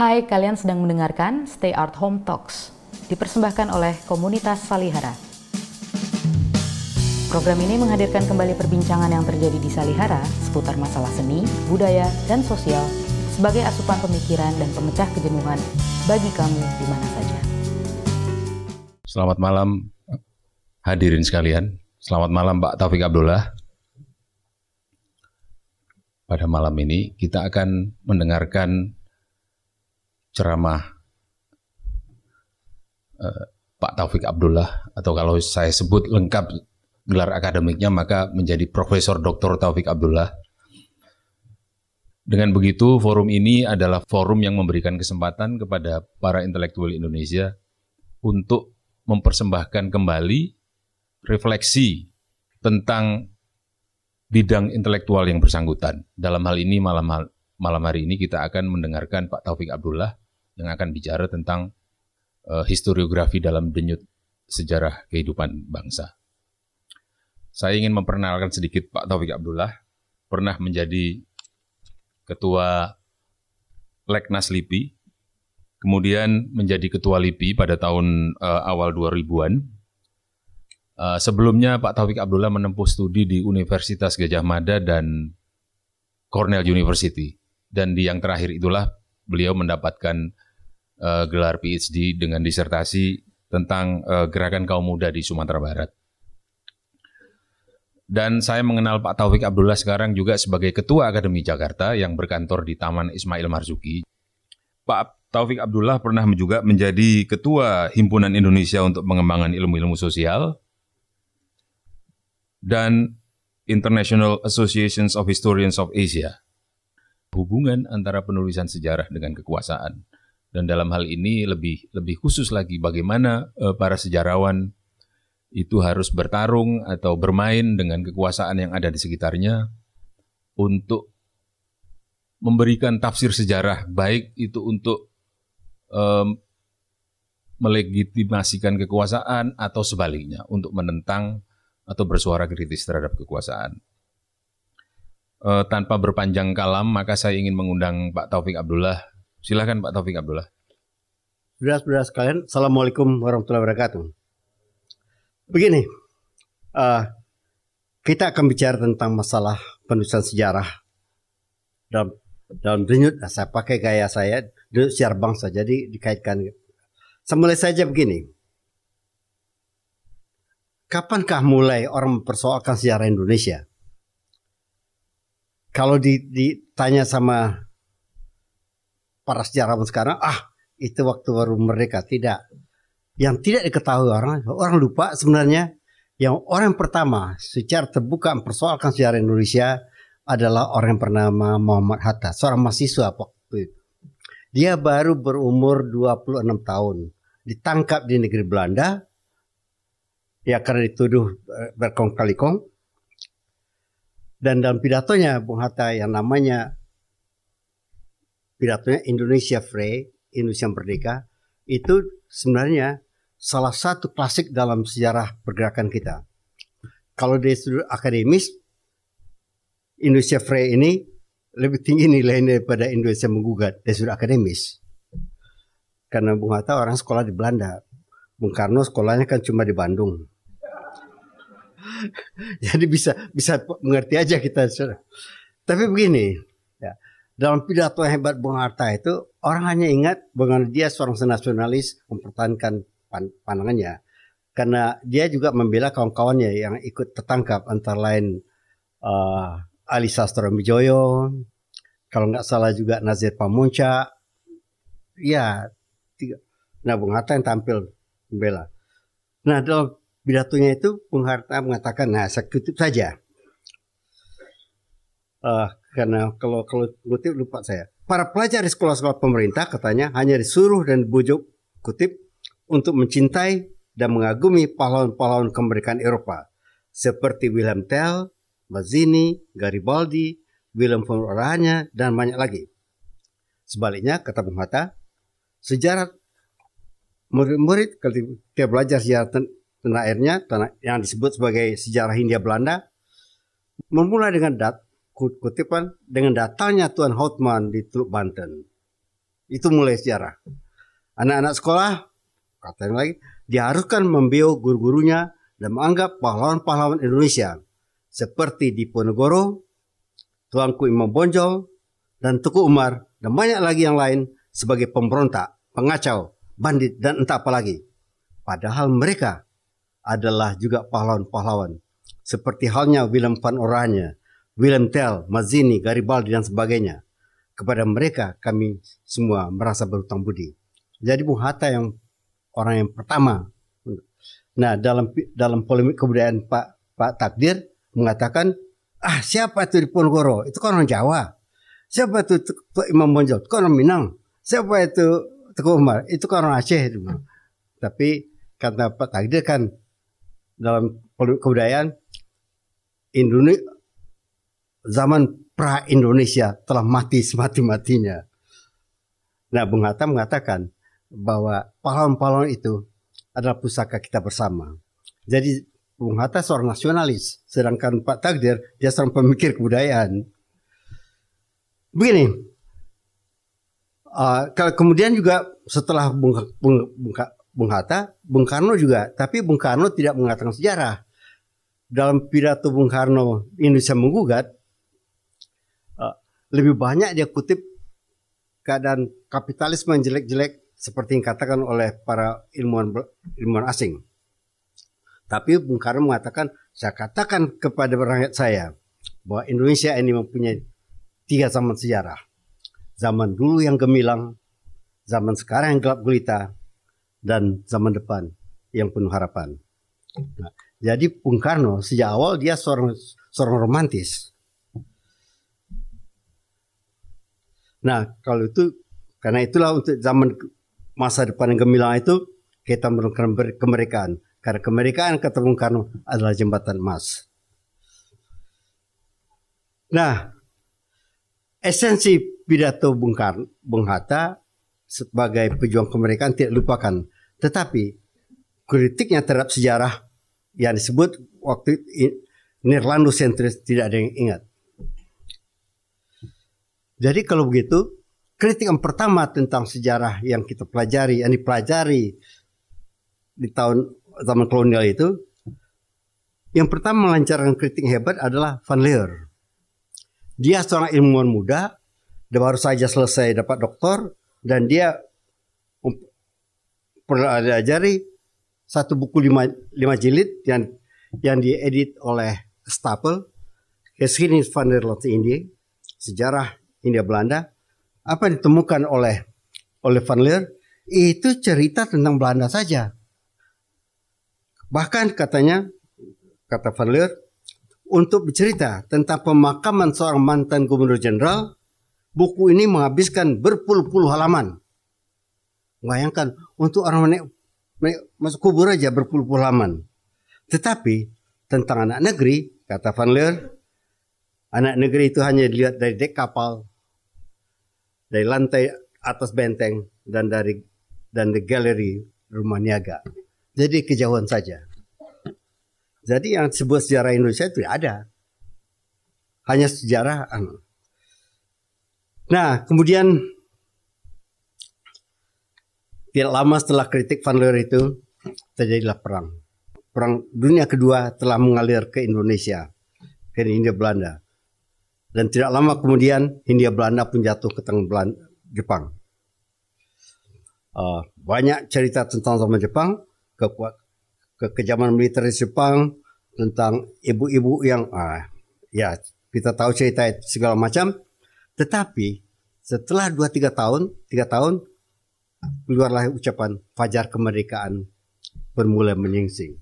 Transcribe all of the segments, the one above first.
Hai, kalian sedang mendengarkan Stay Art Home Talks, dipersembahkan oleh komunitas Salihara. Program ini menghadirkan kembali perbincangan yang terjadi di Salihara seputar masalah seni, budaya, dan sosial sebagai asupan pemikiran dan pemecah kejenuhan bagi kamu di mana saja. Selamat malam hadirin sekalian. Selamat malam Pak Taufik Abdullah. Pada malam ini kita akan mendengarkan ceramah uh, Pak Taufik Abdullah atau kalau saya sebut lengkap gelar akademiknya maka menjadi Profesor Dr. Taufik Abdullah. Dengan begitu, forum ini adalah forum yang memberikan kesempatan kepada para intelektual Indonesia untuk mempersembahkan kembali refleksi tentang bidang intelektual yang bersangkutan. Dalam hal ini malam malam hari ini kita akan mendengarkan Pak Taufik Abdullah yang akan bicara tentang uh, historiografi dalam denyut sejarah kehidupan bangsa. Saya ingin memperkenalkan sedikit Pak Taufik Abdullah, pernah menjadi ketua Leknas LIPI, kemudian menjadi ketua LIPI pada tahun uh, awal 2000-an. Uh, sebelumnya Pak Taufik Abdullah menempuh studi di Universitas Gajah Mada dan Cornell University. Dan di yang terakhir itulah beliau mendapatkan uh, gelar PhD dengan disertasi tentang uh, gerakan kaum muda di Sumatera Barat. Dan saya mengenal Pak Taufik Abdullah sekarang juga sebagai Ketua Akademi Jakarta yang berkantor di Taman Ismail Marzuki. Pak Taufik Abdullah pernah juga menjadi Ketua Himpunan Indonesia untuk Pengembangan Ilmu-Ilmu Sosial dan International Associations of Historians of Asia. Hubungan antara penulisan sejarah dengan kekuasaan. Dan dalam hal ini lebih lebih khusus lagi bagaimana uh, para sejarawan itu harus bertarung atau bermain dengan kekuasaan yang ada di sekitarnya untuk memberikan tafsir sejarah baik itu untuk um, melegitimasikan kekuasaan atau sebaliknya untuk menentang atau bersuara kritis terhadap kekuasaan. Uh, tanpa berpanjang kalam, maka saya ingin mengundang Pak Taufik Abdullah. Silakan Pak Taufik Abdullah. Saudara-saudara sekalian, Assalamualaikum warahmatullahi wabarakatuh. Begini, uh, kita akan bicara tentang masalah penulisan sejarah dalam dalam denyut. Nah, saya pakai gaya saya denyut sejarah bangsa, jadi dikaitkan. Semulai saja begini. Kapankah mulai orang mempersoalkan sejarah Indonesia? Kalau ditanya sama para sejarawan sekarang, ah itu waktu baru mereka tidak yang tidak diketahui orang, orang lupa sebenarnya yang orang pertama secara terbuka mempersoalkan sejarah Indonesia adalah orang yang bernama Muhammad Hatta, seorang mahasiswa waktu itu. Dia baru berumur 26 tahun, ditangkap di negeri Belanda, ya karena dituduh eh, berkong kali kong. Dan dalam pidatonya Bung Hatta yang namanya pidatonya Indonesia Free, Indonesia Merdeka, itu sebenarnya salah satu klasik dalam sejarah pergerakan kita. Kalau dari sudut akademis, Indonesia Free ini lebih tinggi nilainya daripada Indonesia menggugat dari sudut akademis. Karena Bung Hatta orang sekolah di Belanda. Bung Karno sekolahnya kan cuma di Bandung. Jadi bisa bisa mengerti aja kita. Tapi begini, dalam pidato hebat Bung Hatta itu orang hanya ingat bahwa dia seorang nasionalis mempertahankan pandangannya karena dia juga membela kawan-kawannya yang ikut tertangkap antara lain uh, Ali Sastro Mijoyo, kalau nggak salah juga Nazir Pamunca, ya tiga. Nah Bung Hatta yang tampil membela. Nah dalam pidatonya itu Bung Hatta mengatakan, nah saya saja. Uh, karena kalau kalau kutip lupa saya. Para pelajar di sekolah-sekolah pemerintah katanya hanya disuruh dan bujuk kutip untuk mencintai dan mengagumi pahlawan-pahlawan kemerdekaan Eropa seperti Wilhelm Tell, Mazzini, Garibaldi, Willem von Oranje, dan banyak lagi. Sebaliknya, kata Bung Hatta, sejarah murid-murid ketika belajar sejarah tanah airnya, tanah, yang disebut sebagai sejarah Hindia Belanda, memulai dengan dat, kutipan dengan datangnya Tuan Houtman di Teluk Banten. Itu mulai sejarah. Anak-anak sekolah, katanya lagi, diharuskan membeo guru-gurunya dan menganggap pahlawan-pahlawan Indonesia seperti Diponegoro, Tuanku Imam Bonjol, dan Tuku Umar, dan banyak lagi yang lain sebagai pemberontak, pengacau, bandit, dan entah apa lagi. Padahal mereka adalah juga pahlawan-pahlawan. Seperti halnya Willem van Oranje, Willem Tell, Mazzini, Garibaldi, dan sebagainya. Kepada mereka kami semua merasa berutang budi. Jadi Bung Hatta yang orang yang pertama. Nah dalam dalam polemik kebudayaan Pak Pak Takdir mengatakan ah siapa itu di Ponorogo itu kan orang Jawa. Siapa itu Imam Bonjol? Itu kan orang Minang. Siapa itu Teguh Umar? Itu kan orang Aceh. Tapi kata Pak Takdir kan dalam polemik kebudayaan Indonesia zaman pra Indonesia telah mati semati matinya. Nah, Bung Hatta mengatakan bahwa pahlawan-pahlawan itu adalah pusaka kita bersama. Jadi Bung Hatta seorang nasionalis, sedangkan Pak Takdir dia seorang pemikir kebudayaan. Begini, uh, kemudian juga setelah Bung, Bung, Bung, Bung Hatta, Bung Karno juga, tapi Bung Karno tidak mengatakan sejarah. Dalam pidato Bung Karno Indonesia menggugat, lebih banyak dia kutip keadaan kapitalisme yang jelek-jelek seperti yang katakan oleh para ilmuwan ilmuwan asing. Tapi Bung Karno mengatakan, saya katakan kepada rakyat saya bahwa Indonesia ini mempunyai tiga zaman sejarah. Zaman dulu yang gemilang, zaman sekarang yang gelap gulita, dan zaman depan yang penuh harapan. Nah, jadi Bung Karno sejak awal dia seorang seorang romantis. Nah kalau itu karena itulah untuk zaman masa depan yang gemilang itu kita menemukan kemerdekaan. Karena kemerdekaan Bung Karno adalah jembatan emas. Nah, esensi pidato Bung Karno, Bung Hatta sebagai pejuang kemerdekaan tidak lupakan. Tetapi kritiknya terhadap sejarah yang disebut waktu Nirlando sentris tidak ada yang ingat. Jadi kalau begitu kritik yang pertama tentang sejarah yang kita pelajari, yang dipelajari di tahun zaman kolonial itu, yang pertama melancarkan kritik hebat adalah Van Leer. Dia seorang ilmuwan muda, dia baru saja selesai dapat doktor, dan dia pernah diajari satu buku lima, lima jilid yang yang diedit oleh Stapel, Geschiedenis van der India, sejarah India Belanda, apa yang ditemukan oleh oleh Van Leer itu cerita tentang Belanda saja. Bahkan katanya kata Van Leer untuk bercerita tentang pemakaman seorang mantan gubernur jenderal, buku ini menghabiskan berpuluh-puluh halaman. Bayangkan untuk orang naik, naik masuk kubur aja berpuluh-puluh halaman. Tetapi tentang anak negeri, kata Van Leer, anak negeri itu hanya dilihat dari dek kapal, dari lantai atas benteng dan dari dan di galeri rumah niaga. Jadi kejauhan saja. Jadi yang disebut sejarah Indonesia itu ada. Hanya sejarah. Anu. Nah, kemudian tidak lama setelah kritik Van Leer itu terjadilah perang. Perang dunia kedua telah mengalir ke Indonesia, ke India Belanda. Dan tidak lama kemudian Hindia Belanda pun jatuh ke tangan Belanda, Jepang. Uh, banyak cerita tentang zaman Jepang, ke, ke kejaman militer Jepang, tentang ibu-ibu yang uh, ya kita tahu cerita segala macam. Tetapi setelah 2-3 tahun, 3 tahun keluarlah ucapan fajar kemerdekaan bermula menyingsing.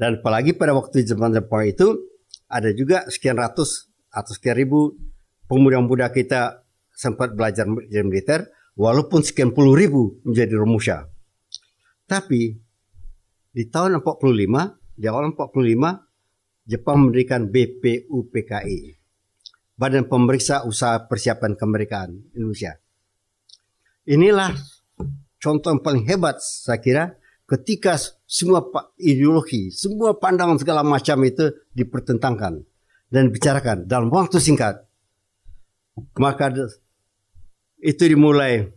Dan apalagi pada waktu zaman Jepang itu ada juga sekian ratus atau sekian ribu pemuda-pemuda kita sempat belajar jadi militer walaupun sekian puluh ribu menjadi romusha. Tapi di tahun 45, di awal 45 Jepang mendirikan BPUPKI. Badan Pemeriksa Usaha Persiapan Kemerdekaan Indonesia. Inilah contoh yang paling hebat saya kira ketika semua ideologi, semua pandangan segala macam itu dipertentangkan dan dibicarakan dalam waktu singkat, maka itu dimulai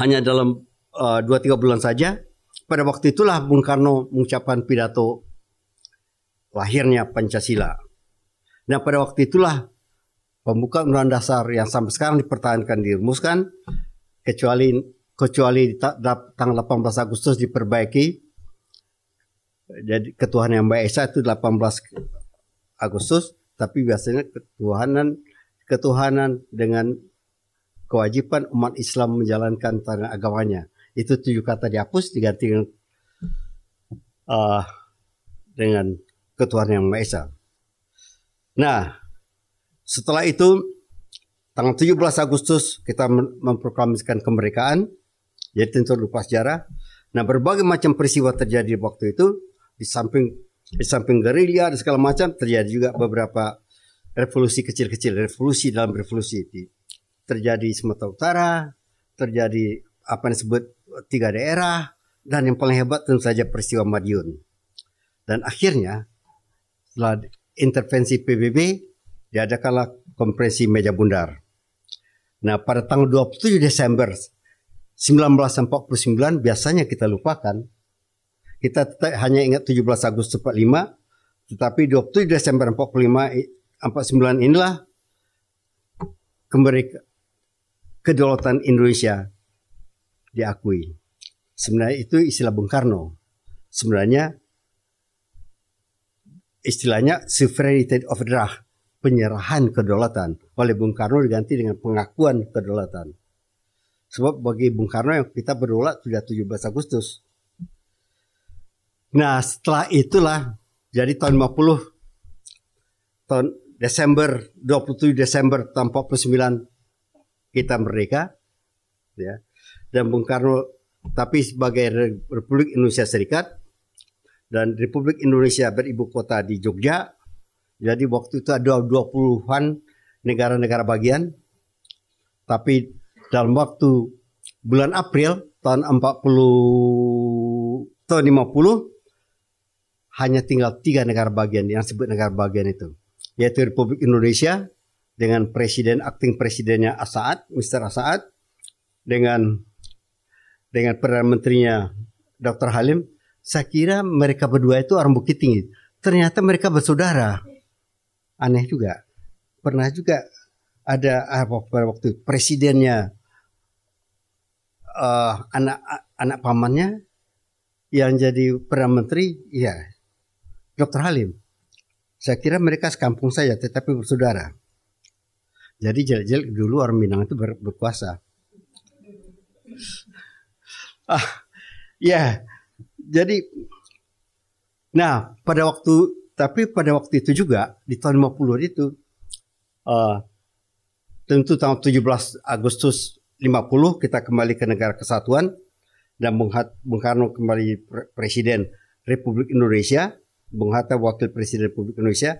hanya dalam uh, dua tiga bulan saja. Pada waktu itulah Bung Karno mengucapkan pidato lahirnya Pancasila. Nah pada waktu itulah pembukaan undang dasar yang sampai sekarang dipertahankan dirumuskan kecuali kecuali tanggal 18 Agustus diperbaiki jadi ketuhanan yang Mbak Esa itu 18 Agustus tapi biasanya ketuhanan ketuhanan dengan kewajiban umat Islam menjalankan tanah agamanya. Itu tujuh kata dihapus diganti dengan uh, dengan ketuhanan yang Maha Esa. Nah, setelah itu tanggal 17 Agustus kita memproklamasikan kemerdekaan. Jadi tentu lupa sejarah. Nah, berbagai macam peristiwa terjadi waktu itu di samping di samping gerilya dan segala macam terjadi juga beberapa revolusi kecil-kecil, revolusi dalam revolusi itu terjadi di Sumatera Utara, terjadi apa yang disebut tiga daerah, dan yang paling hebat tentu saja peristiwa Madiun. Dan akhirnya setelah intervensi PBB diadakanlah konferensi meja bundar. Nah pada tanggal 27 Desember 1949 biasanya kita lupakan. Kita hanya ingat 17 Agustus 45, tetapi 27 Desember 45 49 inilah kemerdekaan kedaulatan Indonesia diakui. Sebenarnya itu istilah Bung Karno. Sebenarnya istilahnya sovereignty of the penyerahan kedaulatan oleh Bung Karno diganti dengan pengakuan kedaulatan. Sebab bagi Bung Karno yang kita berdaulat sudah 17 Agustus. Nah setelah itulah jadi tahun 50 tahun Desember 27 Desember tahun 49 kita merdeka ya dan Bung Karno tapi sebagai Republik Indonesia Serikat dan Republik Indonesia beribu kota di Jogja jadi waktu itu ada 20-an negara-negara bagian tapi dalam waktu bulan April tahun 40 tahun 50 hanya tinggal tiga negara bagian yang disebut negara bagian itu yaitu Republik Indonesia dengan presiden akting presidennya Asaat, Mr. Asaat, dengan dengan perdana menterinya Dr. Halim, saya kira mereka berdua itu orang Bukit Tinggi. Ternyata mereka bersaudara. Aneh juga. Pernah juga ada apa pada waktu presidennya uh, anak anak pamannya yang jadi perdana menteri, ya Dr. Halim. Saya kira mereka sekampung saja tetapi bersaudara. Jadi jelek-jelek dulu orang Minang itu ber, berkuasa. Ah, ya. Jadi nah, pada waktu tapi pada waktu itu juga di tahun 50 itu uh, tentu tahun 17 Agustus 50 kita kembali ke negara kesatuan dan Bung Karno kembali presiden Republik Indonesia Bung Hatta wakil presiden Republik Indonesia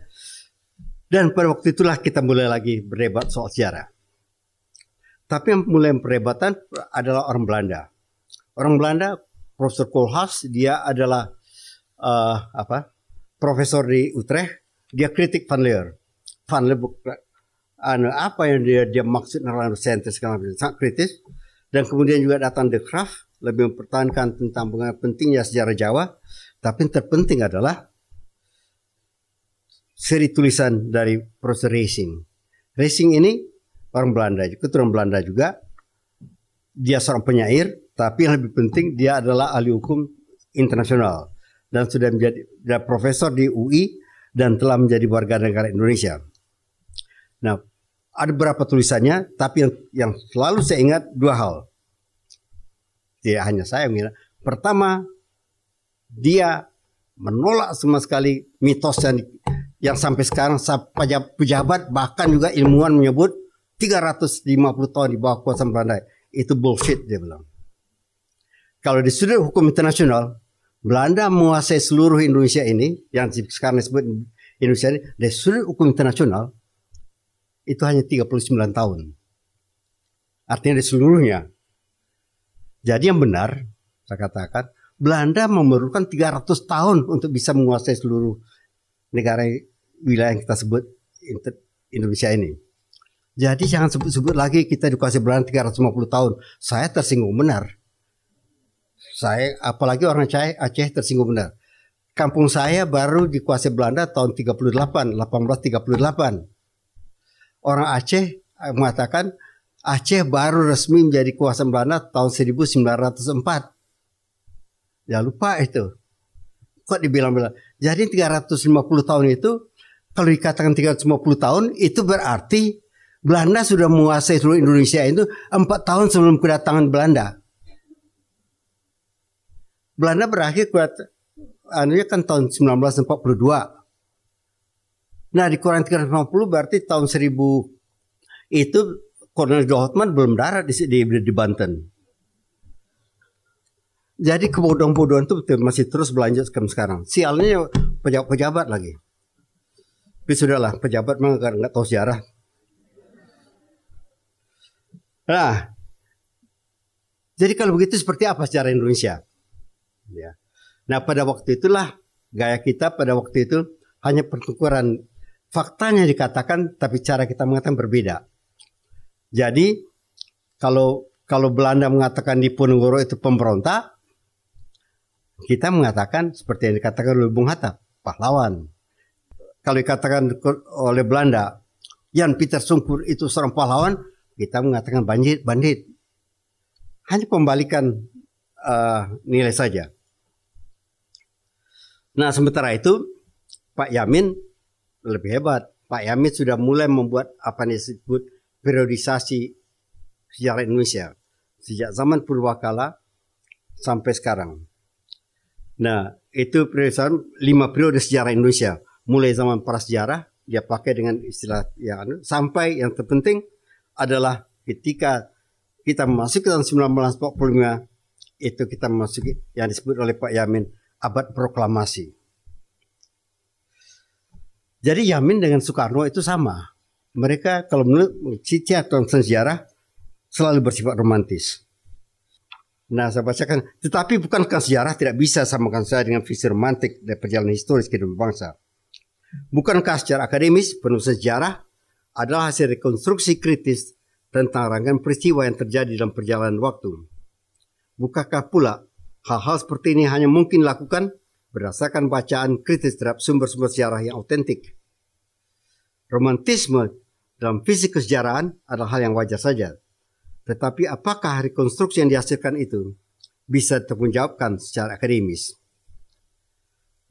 dan pada waktu itulah kita mulai lagi berdebat soal sejarah. Tapi yang mulai perdebatan adalah orang Belanda. Orang Belanda, Profesor Koolhaas, dia adalah uh, apa? Profesor di Utrecht. Dia kritik Van Leer. Van Leer anu, apa yang dia dia maksud Nederlander sentence sangat kritis. Dan kemudian juga datang De Graaf lebih mempertahankan tentang pentingnya sejarah Jawa. Tapi yang terpenting adalah seri tulisan dari Profesor Racing. Racing ini orang Belanda, keturunan Belanda juga. Dia seorang penyair, tapi yang lebih penting dia adalah ahli hukum internasional dan sudah menjadi sudah profesor di UI dan telah menjadi warga negara Indonesia. Nah, ada beberapa tulisannya, tapi yang, yang selalu saya ingat dua hal. Tidak hanya saya mengira. Pertama, dia menolak sama sekali mitos yang yang sampai sekarang pejabat bahkan juga ilmuwan menyebut 350 tahun di bawah kuasa Belanda itu bullshit dia bilang. Kalau di sudut hukum internasional Belanda menguasai seluruh Indonesia ini yang sekarang disebut Indonesia ini dari sudut hukum internasional itu hanya 39 tahun. Artinya di seluruhnya. Jadi yang benar saya katakan Belanda memerlukan 300 tahun untuk bisa menguasai seluruh negara wilayah yang kita sebut Indonesia ini. Jadi jangan sebut-sebut lagi kita dikuasai Belanda 350 tahun. Saya tersinggung benar. Saya apalagi orang Aceh, Aceh tersinggung benar. Kampung saya baru dikuasai Belanda tahun 38, 1838. Orang Aceh eh, mengatakan Aceh baru resmi menjadi kuasa Belanda tahun 1904. Ya lupa itu. Kok dibilang-bilang. Jadi 350 tahun itu kalau dikatakan 350 tahun itu berarti Belanda sudah menguasai seluruh Indonesia itu empat tahun sebelum kedatangan Belanda. Belanda berakhir anunya kan tahun 1942. Nah dikurangi 350 berarti tahun 1000 itu Kolonel Gottman belum darat di, di, di Banten. Jadi kebodohan-bodohan itu masih terus berlanjut sekarang. Sialnya pejabat-pejabat lagi. Tapi sudahlah, pejabat memang nggak tahu sejarah. Nah, jadi kalau begitu seperti apa sejarah Indonesia? Ya. Nah pada waktu itulah gaya kita pada waktu itu hanya pertukaran faktanya dikatakan tapi cara kita mengatakan berbeda. Jadi kalau kalau Belanda mengatakan Diponegoro itu pemberontak, kita mengatakan seperti yang dikatakan oleh Bung Hatta, pahlawan. Kalau dikatakan oleh Belanda, Jan Peter Sungkur itu seorang pahlawan, kita mengatakan bandit, bandit. Hanya pembalikan uh, nilai saja. Nah sementara itu Pak Yamin lebih hebat. Pak Yamin sudah mulai membuat apa yang disebut periodisasi sejarah Indonesia sejak zaman Purwakala sampai sekarang. Nah itu periodisasi lima periode sejarah Indonesia mulai zaman prasejarah dia pakai dengan istilah yang anu, sampai yang terpenting adalah ketika kita masuk ke tahun 1945 itu kita masuk yang disebut oleh Pak Yamin abad proklamasi. Jadi Yamin dengan Soekarno itu sama. Mereka kalau menurut cici atau sejarah selalu bersifat romantis. Nah saya bacakan, tetapi bukankah sejarah tidak bisa samakan saya dengan visi romantik dari perjalanan historis kehidupan bangsa? Bukankah secara akademis penulisan sejarah adalah hasil rekonstruksi kritis tentang rangkaian peristiwa yang terjadi dalam perjalanan waktu? Bukankah pula hal-hal seperti ini hanya mungkin dilakukan berdasarkan bacaan kritis terhadap sumber-sumber sejarah yang autentik? Romantisme dalam fisik kesejarahan adalah hal yang wajar saja. Tetapi apakah rekonstruksi yang dihasilkan itu bisa terpunjawabkan secara akademis?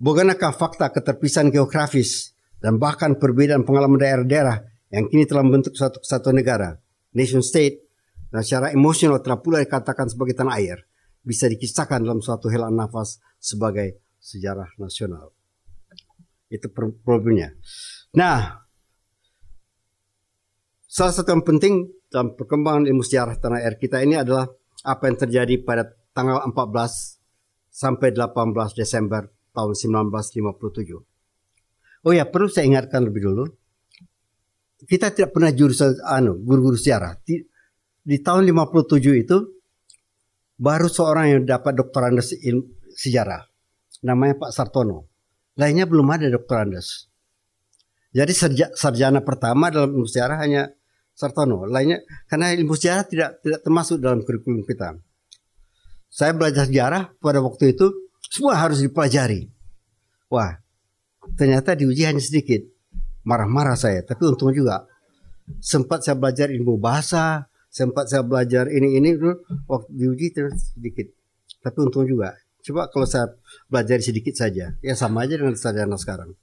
Bukanlah fakta keterpisahan geografis dan bahkan perbedaan pengalaman daerah-daerah yang kini telah membentuk suatu kesatuan negara, nation state, dan secara emosional telah pula dikatakan sebagai tanah air, bisa dikisahkan dalam suatu helaan nafas sebagai sejarah nasional. Itu problemnya. Nah, salah satu yang penting dalam perkembangan ilmu sejarah tanah air kita ini adalah apa yang terjadi pada tanggal 14 sampai 18 Desember tahun 1957. Oh ya, perlu saya ingatkan lebih dulu. Kita tidak pernah jurusan anu, guru-guru sejarah. Di, di tahun 57 itu baru seorang yang dapat doktorandes sejarah. Namanya Pak Sartono. Lainnya belum ada doktorandes. Jadi sarjana pertama dalam ilmu sejarah hanya Sartono. Lainnya karena ilmu sejarah tidak tidak termasuk dalam kurikulum kita. Saya belajar sejarah pada waktu itu semua harus dipelajari. Wah, ternyata diuji hanya sedikit. Marah-marah saya, tapi untung juga. Sempat saya belajar ilmu bahasa, sempat saya belajar ini-ini waktu diuji terus sedikit. Tapi untung juga. Coba kalau saya belajar sedikit saja, ya sama aja dengan sarjana sekarang.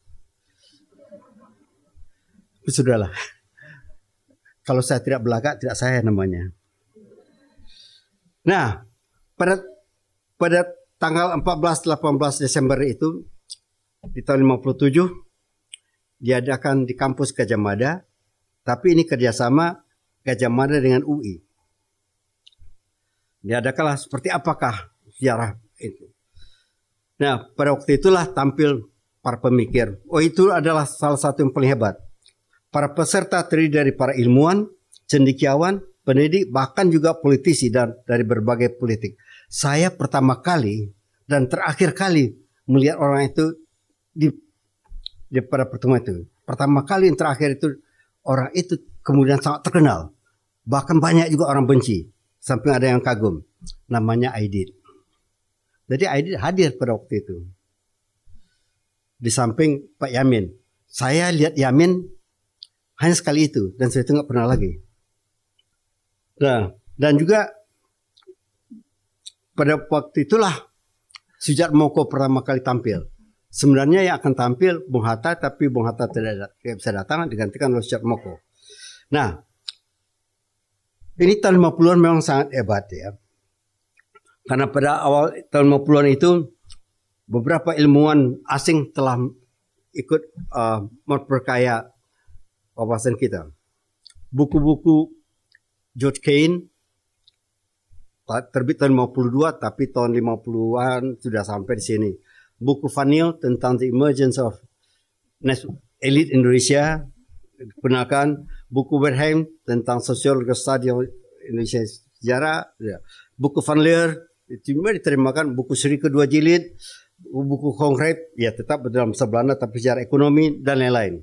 Sudahlah. Kalau saya tidak belakang, tidak saya namanya. Nah, pada pada tanggal 14-18 Desember itu di tahun 57 diadakan di kampus Gajah Mada, tapi ini kerjasama Gajah Mada dengan UI. Diadakanlah seperti apakah sejarah itu. Nah, pada waktu itulah tampil para pemikir. Oh, itu adalah salah satu yang paling hebat. Para peserta terdiri dari para ilmuwan, cendekiawan, pendidik, bahkan juga politisi dan dari berbagai politik saya pertama kali dan terakhir kali melihat orang itu di, di pada pertemuan itu. Pertama kali yang terakhir itu orang itu kemudian sangat terkenal. Bahkan banyak juga orang benci. Sampai ada yang kagum. Namanya Aidit. Jadi Aidit hadir pada waktu itu. Di samping Pak Yamin. Saya lihat Yamin hanya sekali itu. Dan saya itu pernah lagi. Nah, dan juga pada waktu itulah Sujat Moko pertama kali tampil. Sebenarnya yang akan tampil Bung Hatta, tapi Bung Hatta tidak, tidak bisa datang, digantikan oleh Sujat Moko. Nah, ini tahun 50-an memang sangat hebat ya. Karena pada awal tahun 50-an itu beberapa ilmuwan asing telah ikut uh, memperkaya wawasan kita. Buku-buku George Kane terbit tahun 52 tapi tahun 50-an sudah sampai di sini. Buku Vanil tentang the emergence of elite Indonesia gunakan buku Wertheim tentang sosiologi study Indonesia sejarah ya. buku Van Leer juga diterimakan buku Sri kedua jilid buku konkret ya tetap dalam Belanda tapi sejarah ekonomi dan lain-lain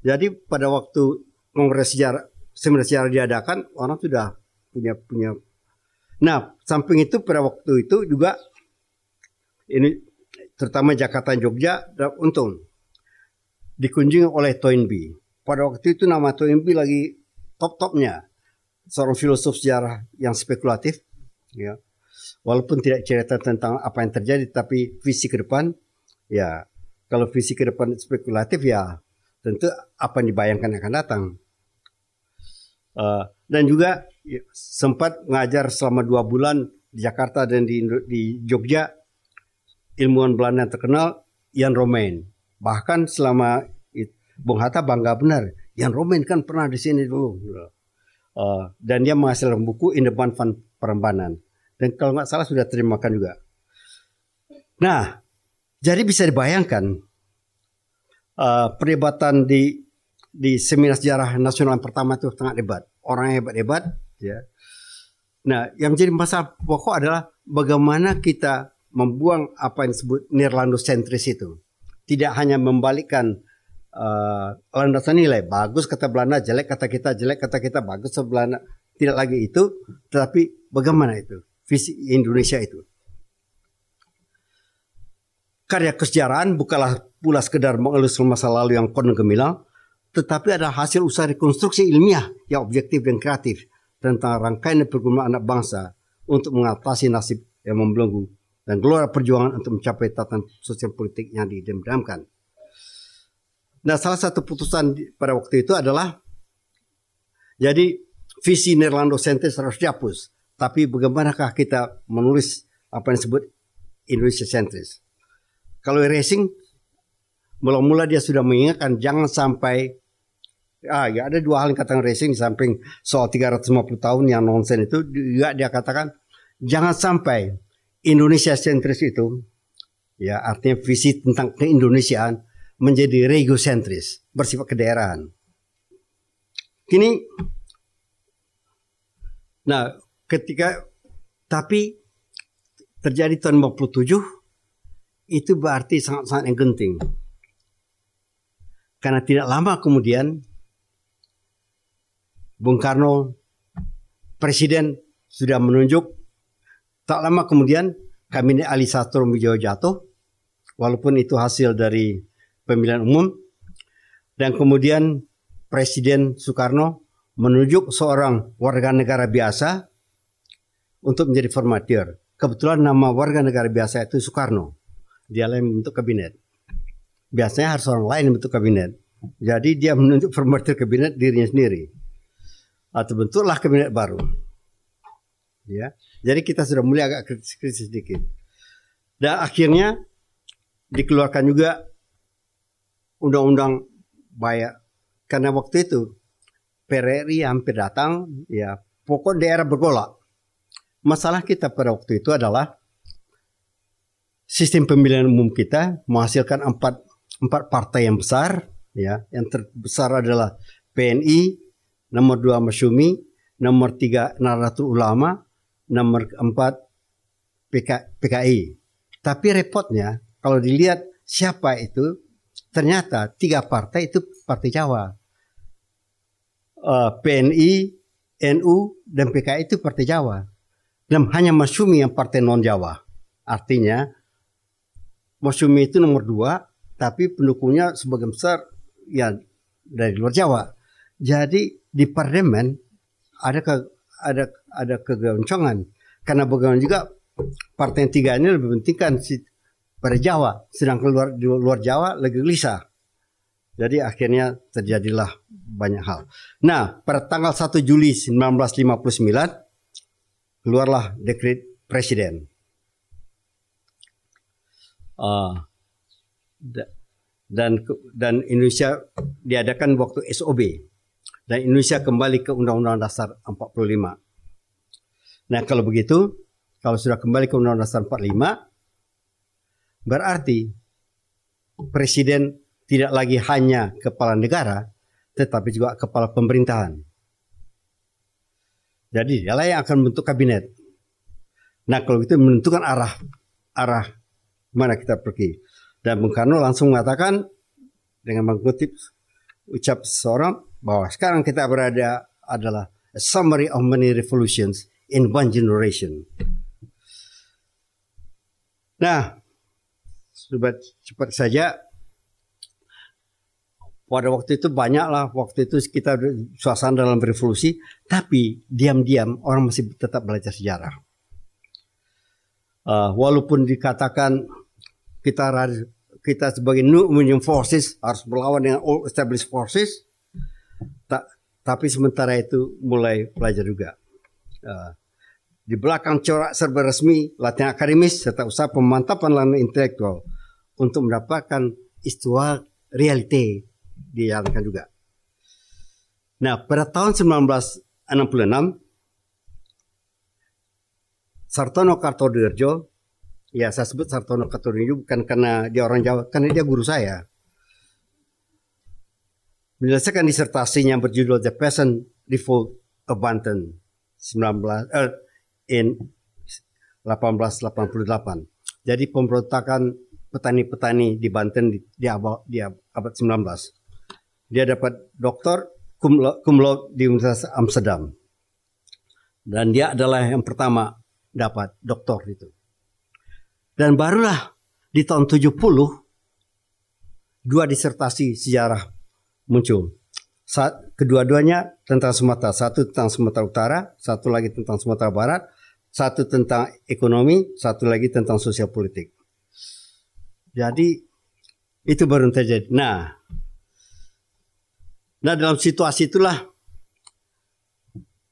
jadi pada waktu kongres sejarah seminar sejarah diadakan orang sudah punya punya Nah, samping itu pada waktu itu juga ini terutama Jakarta Jogja untung dikunjungi oleh Toynbee. Pada waktu itu nama Toynbee lagi top-topnya seorang filosof sejarah yang spekulatif ya. Walaupun tidak cerita tentang apa yang terjadi tapi visi ke depan ya kalau visi ke depan spekulatif ya tentu apa yang dibayangkan akan datang. Uh, dan juga Ya, sempat ngajar selama dua bulan di Jakarta dan di, di Jogja ilmuwan Belanda yang terkenal Jan Romain. Bahkan selama Bung Hatta bangga benar, Jan Romain kan pernah di sini dulu. Uh, dan dia menghasilkan buku In the Perembanan. Dan kalau nggak salah sudah terimakan juga. Nah, jadi bisa dibayangkan uh, perdebatan di di seminar sejarah nasional pertama itu sangat hebat. Orang hebat-hebat ya. Nah, yang menjadi masalah pokok adalah bagaimana kita membuang apa yang disebut sentris itu. Tidak hanya membalikkan uh, landasan nilai bagus kata Belanda, jelek kata kita, jelek kata kita, bagus kata Belanda. Tidak lagi itu, tetapi bagaimana itu visi Indonesia itu. Karya kesejarahan bukanlah pula sekedar mengelus masa lalu yang konon gemilang, tetapi ada hasil usaha rekonstruksi ilmiah yang objektif dan kreatif tentang rangkaian pergumulan anak bangsa untuk mengatasi nasib yang membelenggu dan gelora perjuangan untuk mencapai tatanan sosial politik yang didamkan. Nah, salah satu putusan pada waktu itu adalah jadi visi Nederlando sentris harus dihapus. Tapi bagaimanakah kita menulis apa yang disebut Indonesia sentris? Kalau racing, mula-mula dia sudah mengingatkan jangan sampai ah ya ada dua hal yang katakan racing di samping soal 350 tahun yang nonsen itu juga dia katakan jangan sampai Indonesia sentris itu ya artinya visi tentang keindonesiaan menjadi regosentris bersifat kedaerahan. Kini nah ketika tapi terjadi tahun 57 itu berarti sangat-sangat yang genting. Karena tidak lama kemudian Bung Karno presiden sudah menunjuk tak lama kemudian kabinet Ali Satrio Wijoyo jatuh walaupun itu hasil dari pemilihan umum dan kemudian Presiden Soekarno menunjuk seorang warga negara biasa untuk menjadi formatir. Kebetulan nama warga negara biasa itu Soekarno. Dia yang membentuk kabinet. Biasanya harus orang lain yang membentuk kabinet. Jadi dia menunjuk formatir kabinet dirinya sendiri atau bentuklah kabinet baru. Ya. Jadi kita sudah mulai agak kritis, kritis sedikit. Dan akhirnya dikeluarkan juga undang-undang bayar karena waktu itu PRRI hampir datang ya pokok daerah bergolak. Masalah kita pada waktu itu adalah sistem pemilihan umum kita menghasilkan empat empat partai yang besar ya yang terbesar adalah PNI, nomor dua Masyumi, nomor tiga Naratul Ulama, nomor empat PK, PKI. Tapi repotnya kalau dilihat siapa itu, ternyata tiga partai itu partai Jawa. uh, PNI, NU dan PKI itu partai Jawa. Dan hanya Masyumi yang partai non Jawa. Artinya Masyumi itu nomor dua, tapi pendukungnya sebagian besar ya dari luar Jawa. Jadi di parlemen ada ke, ada ada kegoncangan karena bagaimana juga partai yang tiga ini lebih pentingkan si pada Jawa, sedangkan luar luar Jawa lagi gelisah. Jadi akhirnya terjadilah banyak hal. Nah, pada tanggal 1 Juli 1959 keluarlah dekret presiden. Uh, dan dan Indonesia diadakan waktu SOB dan Indonesia kembali ke Undang-Undang Dasar 45. Nah, kalau begitu, kalau sudah kembali ke Undang-Undang Dasar 45 berarti presiden tidak lagi hanya kepala negara, tetapi juga kepala pemerintahan. Jadi dialah yang akan membentuk kabinet. Nah kalau itu menentukan arah arah mana kita pergi. Dan Bung Karno langsung mengatakan dengan mengutip ucap seorang bahwa sekarang kita berada adalah a summary of many revolutions in one generation. Nah, cepat cepat saja pada waktu itu banyaklah waktu itu kita suasana dalam revolusi tapi diam-diam orang masih tetap belajar sejarah. Uh, walaupun dikatakan kita kita sebagai new union forces harus berlawan dengan old established forces tak, tapi sementara itu mulai belajar juga. Uh, di belakang corak serba resmi latihan akademis serta usaha pemantapan lalu intelektual untuk mendapatkan istiwa realite dijalankan juga. Nah, pada tahun 1966 Sartono Kartodirjo, ya saya sebut Sartono Kartodirjo bukan karena dia orang Jawa, karena dia guru saya. Menyelesaikan disertasinya berjudul The Peasant Revolt of Banten 19 eh, in 1888. Jadi pemberontakan petani-petani di Banten di, di, abad, di abad 19. Dia dapat doktor cum laude di Universitas Amsterdam. Dan dia adalah yang pertama dapat doktor itu. Dan barulah di tahun 70 dua disertasi sejarah muncul. Saat kedua-duanya tentang Sumatera, satu tentang Sumatera Utara, satu lagi tentang Sumatera Barat, satu tentang ekonomi, satu lagi tentang sosial politik. Jadi itu baru terjadi. Nah, nah dalam situasi itulah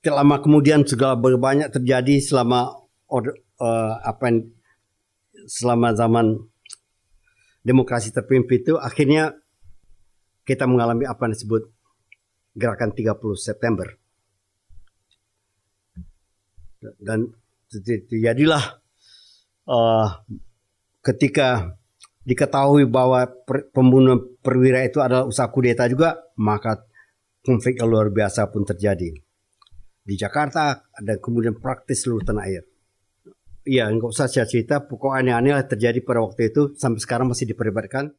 lama kemudian segala berbanyak terjadi selama uh, apa yang selama zaman demokrasi terpimpin itu akhirnya kita mengalami apa yang disebut gerakan 30 September. Dan terjadilah uh, ketika diketahui bahwa per, pembunuhan perwira itu adalah usaha kudeta juga, maka konflik yang luar biasa pun terjadi. Di Jakarta dan kemudian praktis seluruh tanah air. Iya, nggak usah cerita, pokoknya aneh-aneh terjadi pada waktu itu sampai sekarang masih diperdebatkan.